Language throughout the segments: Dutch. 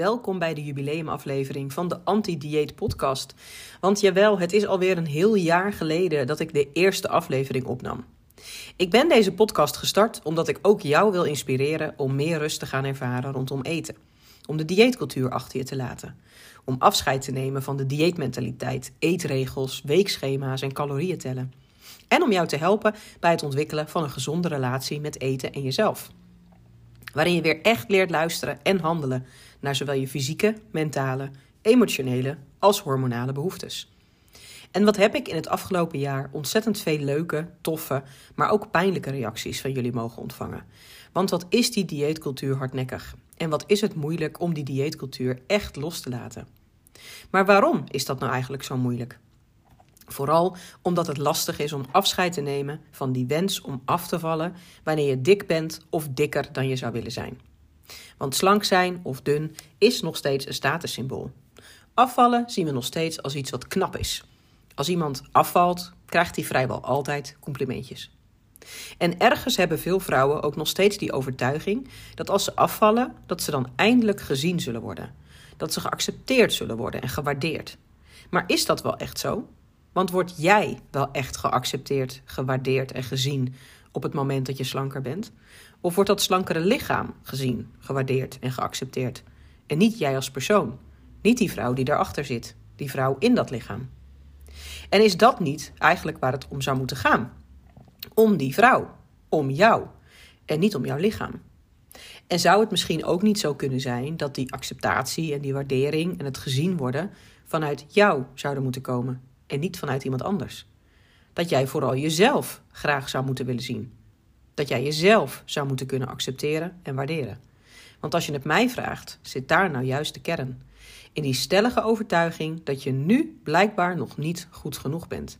Welkom bij de jubileumaflevering van de Anti-Dieet Podcast. Want jawel, het is alweer een heel jaar geleden dat ik de eerste aflevering opnam. Ik ben deze podcast gestart omdat ik ook jou wil inspireren om meer rust te gaan ervaren rondom eten. Om de dieetcultuur achter je te laten. Om afscheid te nemen van de dieetmentaliteit, eetregels, weekschema's en calorieën tellen. En om jou te helpen bij het ontwikkelen van een gezonde relatie met eten en jezelf. Waarin je weer echt leert luisteren en handelen naar zowel je fysieke, mentale, emotionele als hormonale behoeftes. En wat heb ik in het afgelopen jaar ontzettend veel leuke, toffe, maar ook pijnlijke reacties van jullie mogen ontvangen. Want wat is die dieetcultuur hardnekkig? En wat is het moeilijk om die dieetcultuur echt los te laten? Maar waarom is dat nou eigenlijk zo moeilijk? Vooral omdat het lastig is om afscheid te nemen van die wens om af te vallen wanneer je dik bent of dikker dan je zou willen zijn. Want slank zijn of dun is nog steeds een statussymbool. Afvallen zien we nog steeds als iets wat knap is. Als iemand afvalt, krijgt hij vrijwel altijd complimentjes. En ergens hebben veel vrouwen ook nog steeds die overtuiging dat als ze afvallen, dat ze dan eindelijk gezien zullen worden. Dat ze geaccepteerd zullen worden en gewaardeerd. Maar is dat wel echt zo? Want word jij wel echt geaccepteerd, gewaardeerd en gezien op het moment dat je slanker bent? Of wordt dat slankere lichaam gezien, gewaardeerd en geaccepteerd? En niet jij als persoon, niet die vrouw die daarachter zit, die vrouw in dat lichaam. En is dat niet eigenlijk waar het om zou moeten gaan? Om die vrouw, om jou en niet om jouw lichaam. En zou het misschien ook niet zo kunnen zijn dat die acceptatie en die waardering en het gezien worden vanuit jou zouden moeten komen en niet vanuit iemand anders? Dat jij vooral jezelf graag zou moeten willen zien. Dat jij jezelf zou moeten kunnen accepteren en waarderen. Want als je het mij vraagt, zit daar nou juist de kern. In die stellige overtuiging dat je nu blijkbaar nog niet goed genoeg bent.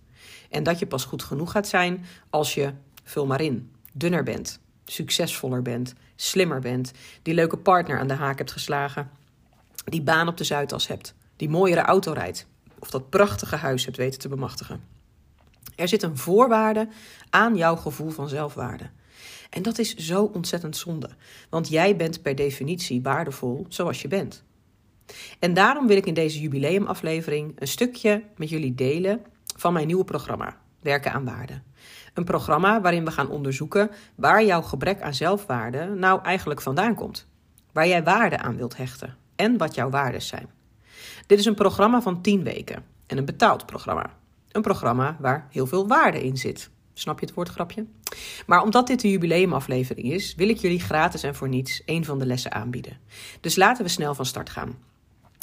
En dat je pas goed genoeg gaat zijn als je, vul maar in, dunner bent, succesvoller bent, slimmer bent, die leuke partner aan de haak hebt geslagen, die baan op de Zuidas hebt, die mooiere auto rijdt of dat prachtige huis hebt weten te bemachtigen. Er zit een voorwaarde aan jouw gevoel van zelfwaarde. En dat is zo ontzettend zonde, want jij bent per definitie waardevol zoals je bent. En daarom wil ik in deze jubileumaflevering een stukje met jullie delen van mijn nieuwe programma, Werken aan Waarde. Een programma waarin we gaan onderzoeken waar jouw gebrek aan zelfwaarde nou eigenlijk vandaan komt. Waar jij waarde aan wilt hechten en wat jouw waarden zijn. Dit is een programma van 10 weken en een betaald programma. Een programma waar heel veel waarde in zit. Snap je het woordgrapje? Maar omdat dit de jubileumaflevering is, wil ik jullie gratis en voor niets een van de lessen aanbieden. Dus laten we snel van start gaan.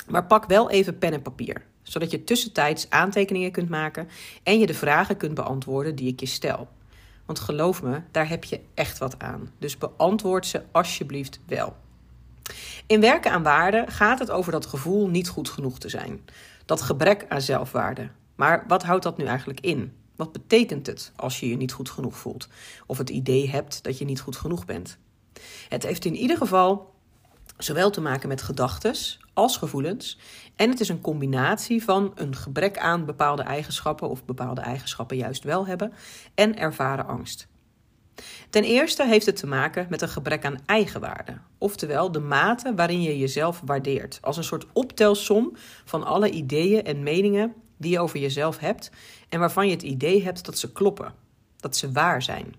Maar pak wel even pen en papier, zodat je tussentijds aantekeningen kunt maken en je de vragen kunt beantwoorden die ik je stel. Want geloof me, daar heb je echt wat aan. Dus beantwoord ze alsjeblieft wel. In werken aan waarde gaat het over dat gevoel niet goed genoeg te zijn. Dat gebrek aan zelfwaarde. Maar wat houdt dat nu eigenlijk in? Wat betekent het als je je niet goed genoeg voelt? Of het idee hebt dat je niet goed genoeg bent? Het heeft in ieder geval zowel te maken met gedachten als gevoelens. En het is een combinatie van een gebrek aan bepaalde eigenschappen of bepaalde eigenschappen juist wel hebben en ervaren angst. Ten eerste heeft het te maken met een gebrek aan eigenwaarde, oftewel de mate waarin je jezelf waardeert, als een soort optelsom van alle ideeën en meningen die je over jezelf hebt en waarvan je het idee hebt dat ze kloppen, dat ze waar zijn.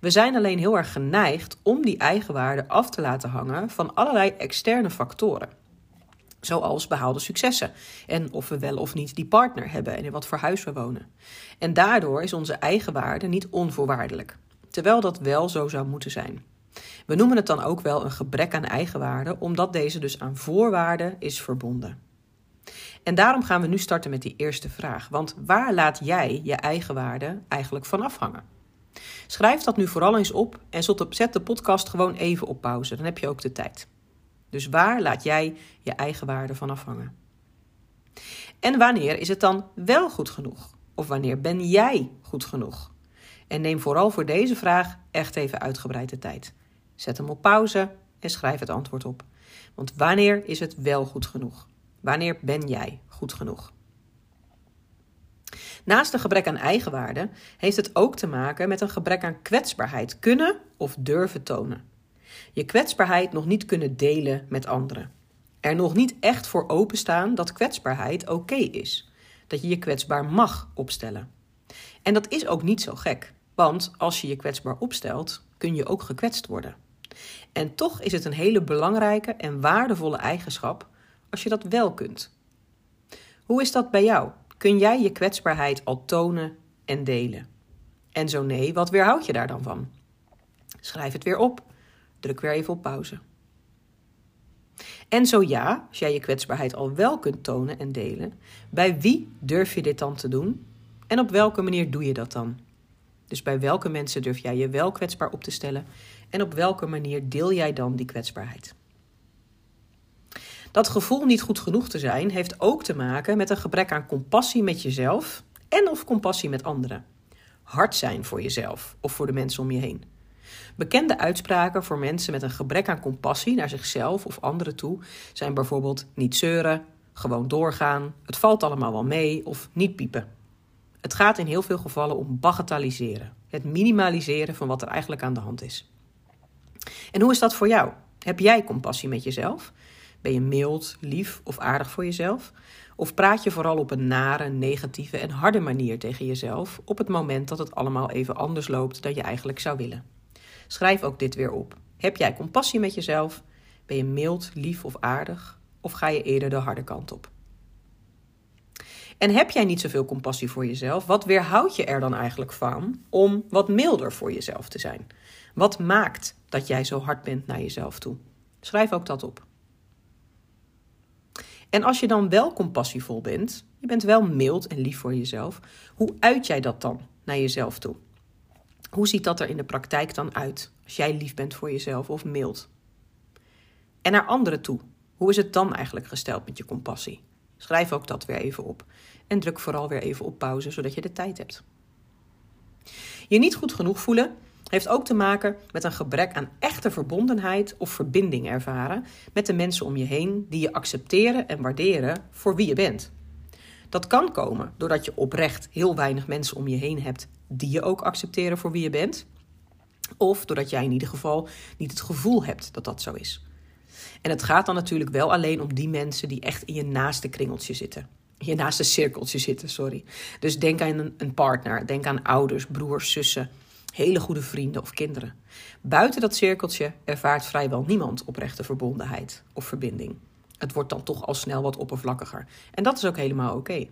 We zijn alleen heel erg geneigd om die eigenwaarde af te laten hangen van allerlei externe factoren. Zoals behaalde successen en of we wel of niet die partner hebben en in wat voor huis we wonen. En daardoor is onze eigenwaarde niet onvoorwaardelijk, terwijl dat wel zo zou moeten zijn. We noemen het dan ook wel een gebrek aan eigenwaarde, omdat deze dus aan voorwaarden is verbonden. En daarom gaan we nu starten met die eerste vraag. Want waar laat jij je eigenwaarde eigenlijk van afhangen? Schrijf dat nu vooral eens op en zet de podcast gewoon even op pauze. Dan heb je ook de tijd. Dus waar laat jij je eigen waarde van afhangen? En wanneer is het dan wel goed genoeg? Of wanneer ben jij goed genoeg? En neem vooral voor deze vraag echt even uitgebreid de tijd. Zet hem op pauze en schrijf het antwoord op. Want wanneer is het wel goed genoeg? Wanneer ben jij goed genoeg? Naast een gebrek aan eigenwaarde heeft het ook te maken met een gebrek aan kwetsbaarheid kunnen of durven tonen. Je kwetsbaarheid nog niet kunnen delen met anderen. Er nog niet echt voor openstaan dat kwetsbaarheid oké is. Dat je je kwetsbaar mag opstellen. En dat is ook niet zo gek, want als je je kwetsbaar opstelt, kun je ook gekwetst worden. En toch is het een hele belangrijke en waardevolle eigenschap als je dat wel kunt. Hoe is dat bij jou? Kun jij je kwetsbaarheid al tonen en delen? En zo nee, wat weerhoud je daar dan van? Schrijf het weer op. Druk weer even op pauze. En zo ja, als jij je kwetsbaarheid al wel kunt tonen en delen, bij wie durf je dit dan te doen? En op welke manier doe je dat dan? Dus bij welke mensen durf jij je wel kwetsbaar op te stellen en op welke manier deel jij dan die kwetsbaarheid? Dat gevoel niet goed genoeg te zijn heeft ook te maken met een gebrek aan compassie met jezelf en of compassie met anderen. Hard zijn voor jezelf of voor de mensen om je heen. Bekende uitspraken voor mensen met een gebrek aan compassie naar zichzelf of anderen toe zijn bijvoorbeeld niet zeuren, gewoon doorgaan, het valt allemaal wel mee of niet piepen. Het gaat in heel veel gevallen om bagatelliseren, het minimaliseren van wat er eigenlijk aan de hand is. En hoe is dat voor jou? Heb jij compassie met jezelf? Ben je mild, lief of aardig voor jezelf? Of praat je vooral op een nare, negatieve en harde manier tegen jezelf op het moment dat het allemaal even anders loopt dan je eigenlijk zou willen? Schrijf ook dit weer op. Heb jij compassie met jezelf? Ben je mild, lief of aardig? Of ga je eerder de harde kant op? En heb jij niet zoveel compassie voor jezelf? Wat weerhoud je er dan eigenlijk van om wat milder voor jezelf te zijn? Wat maakt dat jij zo hard bent naar jezelf toe? Schrijf ook dat op. En als je dan wel compassievol bent, je bent wel mild en lief voor jezelf, hoe uit jij dat dan naar jezelf toe? Hoe ziet dat er in de praktijk dan uit als jij lief bent voor jezelf of mild? En naar anderen toe, hoe is het dan eigenlijk gesteld met je compassie? Schrijf ook dat weer even op en druk vooral weer even op pauze zodat je de tijd hebt. Je niet goed genoeg voelen heeft ook te maken met een gebrek aan echte verbondenheid of verbinding ervaren met de mensen om je heen die je accepteren en waarderen voor wie je bent. Dat kan komen doordat je oprecht heel weinig mensen om je heen hebt die je ook accepteren voor wie je bent. Of doordat jij in ieder geval niet het gevoel hebt dat dat zo is. En het gaat dan natuurlijk wel alleen om die mensen die echt in je naaste kringeltje zitten. Je naaste cirkeltje zitten, sorry. Dus denk aan een partner, denk aan ouders, broers, zussen, hele goede vrienden of kinderen. Buiten dat cirkeltje ervaart vrijwel niemand oprechte verbondenheid of verbinding. Het wordt dan toch al snel wat oppervlakkiger. En dat is ook helemaal oké.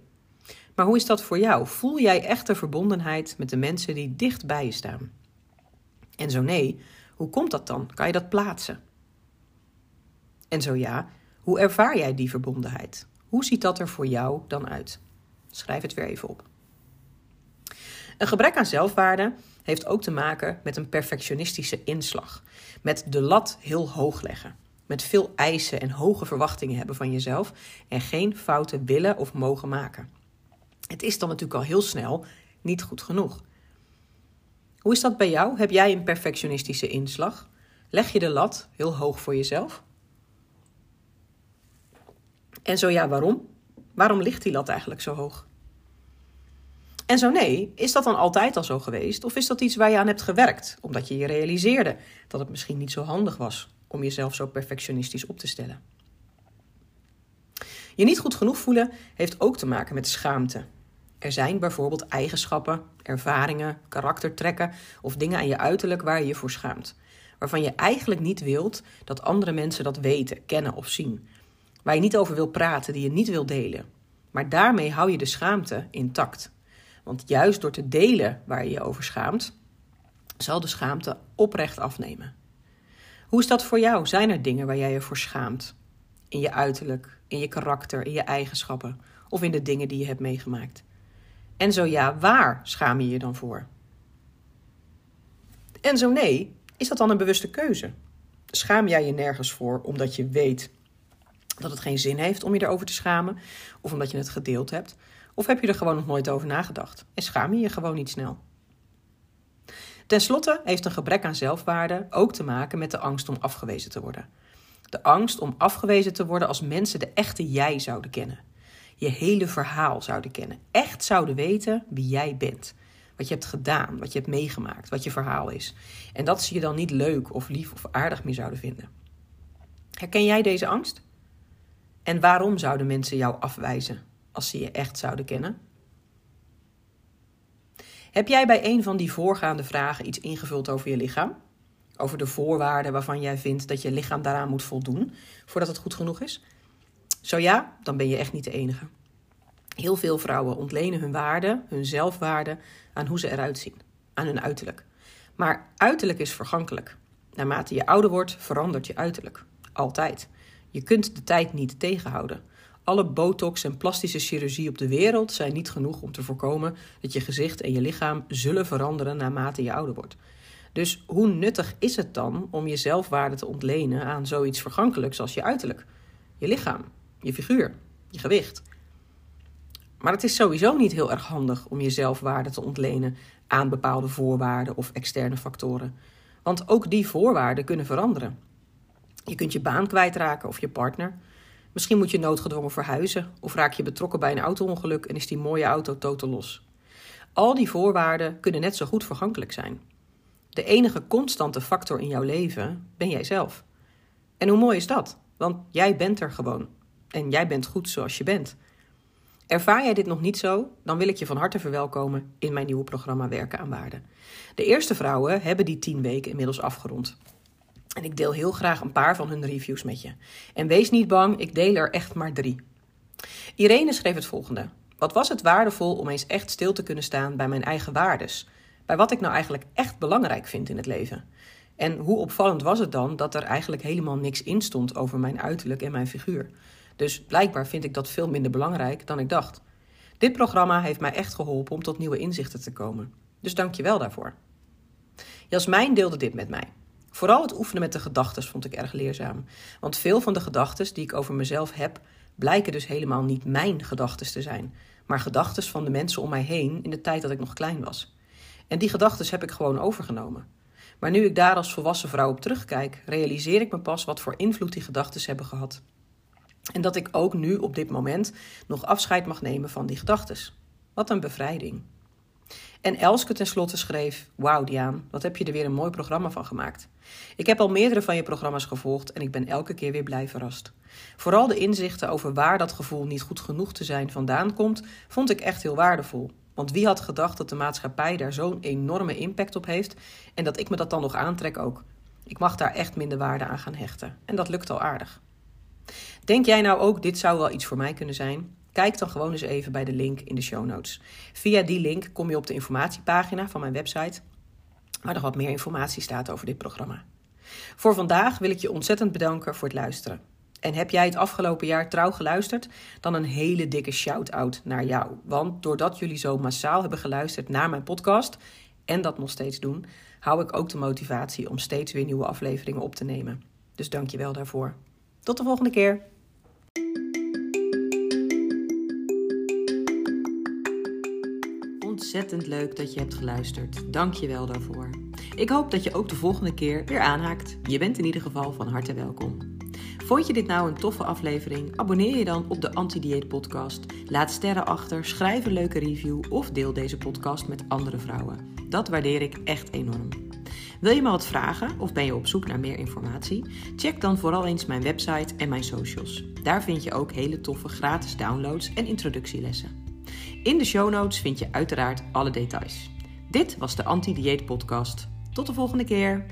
Maar hoe is dat voor jou? Voel jij echte verbondenheid met de mensen die dicht bij je staan? En zo nee, hoe komt dat dan? Kan je dat plaatsen? En zo ja, hoe ervaar jij die verbondenheid? Hoe ziet dat er voor jou dan uit? Schrijf het weer even op. Een gebrek aan zelfwaarde heeft ook te maken met een perfectionistische inslag. Met de lat heel hoog leggen. Met veel eisen en hoge verwachtingen hebben van jezelf en geen fouten willen of mogen maken. Het is dan natuurlijk al heel snel niet goed genoeg. Hoe is dat bij jou? Heb jij een perfectionistische inslag? Leg je de lat heel hoog voor jezelf? En zo ja, waarom? Waarom ligt die lat eigenlijk zo hoog? En zo nee, is dat dan altijd al zo geweest? Of is dat iets waar je aan hebt gewerkt, omdat je je realiseerde dat het misschien niet zo handig was om jezelf zo perfectionistisch op te stellen? Je niet goed genoeg voelen heeft ook te maken met schaamte. Er zijn bijvoorbeeld eigenschappen, ervaringen, karaktertrekken of dingen aan je uiterlijk waar je je voor schaamt. Waarvan je eigenlijk niet wilt dat andere mensen dat weten, kennen of zien. Waar je niet over wil praten, die je niet wil delen. Maar daarmee hou je de schaamte intact. Want juist door te delen waar je je over schaamt, zal de schaamte oprecht afnemen. Hoe is dat voor jou? Zijn er dingen waar jij je voor schaamt? In je uiterlijk, in je karakter, in je eigenschappen of in de dingen die je hebt meegemaakt? En zo ja, waar schaam je je dan voor? En zo nee, is dat dan een bewuste keuze? Schaam jij je nergens voor omdat je weet dat het geen zin heeft om je erover te schamen, of omdat je het gedeeld hebt, of heb je er gewoon nog nooit over nagedacht en schaam je je gewoon niet snel? Ten slotte heeft een gebrek aan zelfwaarde ook te maken met de angst om afgewezen te worden. De angst om afgewezen te worden als mensen de echte jij zouden kennen. Je hele verhaal zouden kennen. Echt zouden weten wie jij bent. Wat je hebt gedaan, wat je hebt meegemaakt, wat je verhaal is. En dat ze je dan niet leuk of lief of aardig meer zouden vinden. Herken jij deze angst? En waarom zouden mensen jou afwijzen als ze je echt zouden kennen? Heb jij bij een van die voorgaande vragen iets ingevuld over je lichaam? Over de voorwaarden waarvan jij vindt dat je lichaam daaraan moet voldoen voordat het goed genoeg is? Zo ja, dan ben je echt niet de enige. Heel veel vrouwen ontlenen hun waarde, hun zelfwaarde, aan hoe ze eruit zien, aan hun uiterlijk. Maar uiterlijk is vergankelijk. Naarmate je ouder wordt, verandert je uiterlijk. Altijd. Je kunt de tijd niet tegenhouden. Alle botox en plastische chirurgie op de wereld zijn niet genoeg om te voorkomen dat je gezicht en je lichaam zullen veranderen naarmate je ouder wordt. Dus hoe nuttig is het dan om je zelfwaarde te ontlenen aan zoiets vergankelijks als je uiterlijk, je lichaam, je figuur, je gewicht? Maar het is sowieso niet heel erg handig om je zelfwaarde te ontlenen aan bepaalde voorwaarden of externe factoren. Want ook die voorwaarden kunnen veranderen. Je kunt je baan kwijtraken of je partner. Misschien moet je noodgedwongen verhuizen of raak je betrokken bij een auto-ongeluk en is die mooie auto totaal los. Al die voorwaarden kunnen net zo goed vergankelijk zijn. De enige constante factor in jouw leven ben jij zelf. En hoe mooi is dat? Want jij bent er gewoon. En jij bent goed zoals je bent. Ervaar jij dit nog niet zo? Dan wil ik je van harte verwelkomen in mijn nieuwe programma Werken aan Waarde. De eerste vrouwen hebben die tien weken inmiddels afgerond. En ik deel heel graag een paar van hun reviews met je. En wees niet bang, ik deel er echt maar drie. Irene schreef het volgende. Wat was het waardevol om eens echt stil te kunnen staan bij mijn eigen waardes? Bij wat ik nou eigenlijk echt belangrijk vind in het leven? En hoe opvallend was het dan dat er eigenlijk helemaal niks in stond over mijn uiterlijk en mijn figuur? Dus blijkbaar vind ik dat veel minder belangrijk dan ik dacht. Dit programma heeft mij echt geholpen om tot nieuwe inzichten te komen. Dus dank je wel daarvoor. Jasmijn deelde dit met mij. Vooral het oefenen met de gedachten vond ik erg leerzaam. Want veel van de gedachten die ik over mezelf heb, blijken dus helemaal niet mijn gedachten te zijn, maar gedachten van de mensen om mij heen in de tijd dat ik nog klein was. En die gedachten heb ik gewoon overgenomen. Maar nu ik daar als volwassen vrouw op terugkijk, realiseer ik me pas wat voor invloed die gedachten hebben gehad. En dat ik ook nu op dit moment nog afscheid mag nemen van die gedachten. Wat een bevrijding. En Elske tenslotte schreef: Wauw, Diaan, wat heb je er weer een mooi programma van gemaakt. Ik heb al meerdere van je programma's gevolgd en ik ben elke keer weer blij verrast. Vooral de inzichten over waar dat gevoel niet goed genoeg te zijn vandaan komt, vond ik echt heel waardevol. Want wie had gedacht dat de maatschappij daar zo'n enorme impact op heeft en dat ik me dat dan nog aantrek ook? Ik mag daar echt minder waarde aan gaan hechten. En dat lukt al aardig. Denk jij nou ook, dit zou wel iets voor mij kunnen zijn? Kijk dan gewoon eens even bij de link in de show notes. Via die link kom je op de informatiepagina van mijn website, waar nog wat meer informatie staat over dit programma. Voor vandaag wil ik je ontzettend bedanken voor het luisteren. En heb jij het afgelopen jaar trouw geluisterd? Dan een hele dikke shout-out naar jou. Want doordat jullie zo massaal hebben geluisterd naar mijn podcast, en dat nog steeds doen, hou ik ook de motivatie om steeds weer nieuwe afleveringen op te nemen. Dus dank je wel daarvoor. Tot de volgende keer. Ontzettend leuk dat je hebt geluisterd. Dank je wel daarvoor. Ik hoop dat je ook de volgende keer weer aanhaakt. Je bent in ieder geval van harte welkom. Vond je dit nou een toffe aflevering? Abonneer je dan op de Anti-Dieet Podcast. Laat sterren achter, schrijf een leuke review of deel deze podcast met andere vrouwen. Dat waardeer ik echt enorm. Wil je me wat vragen of ben je op zoek naar meer informatie? Check dan vooral eens mijn website en mijn socials. Daar vind je ook hele toffe gratis downloads en introductielessen. In de show notes vind je uiteraard alle details. Dit was de Anti-Dieet Podcast. Tot de volgende keer.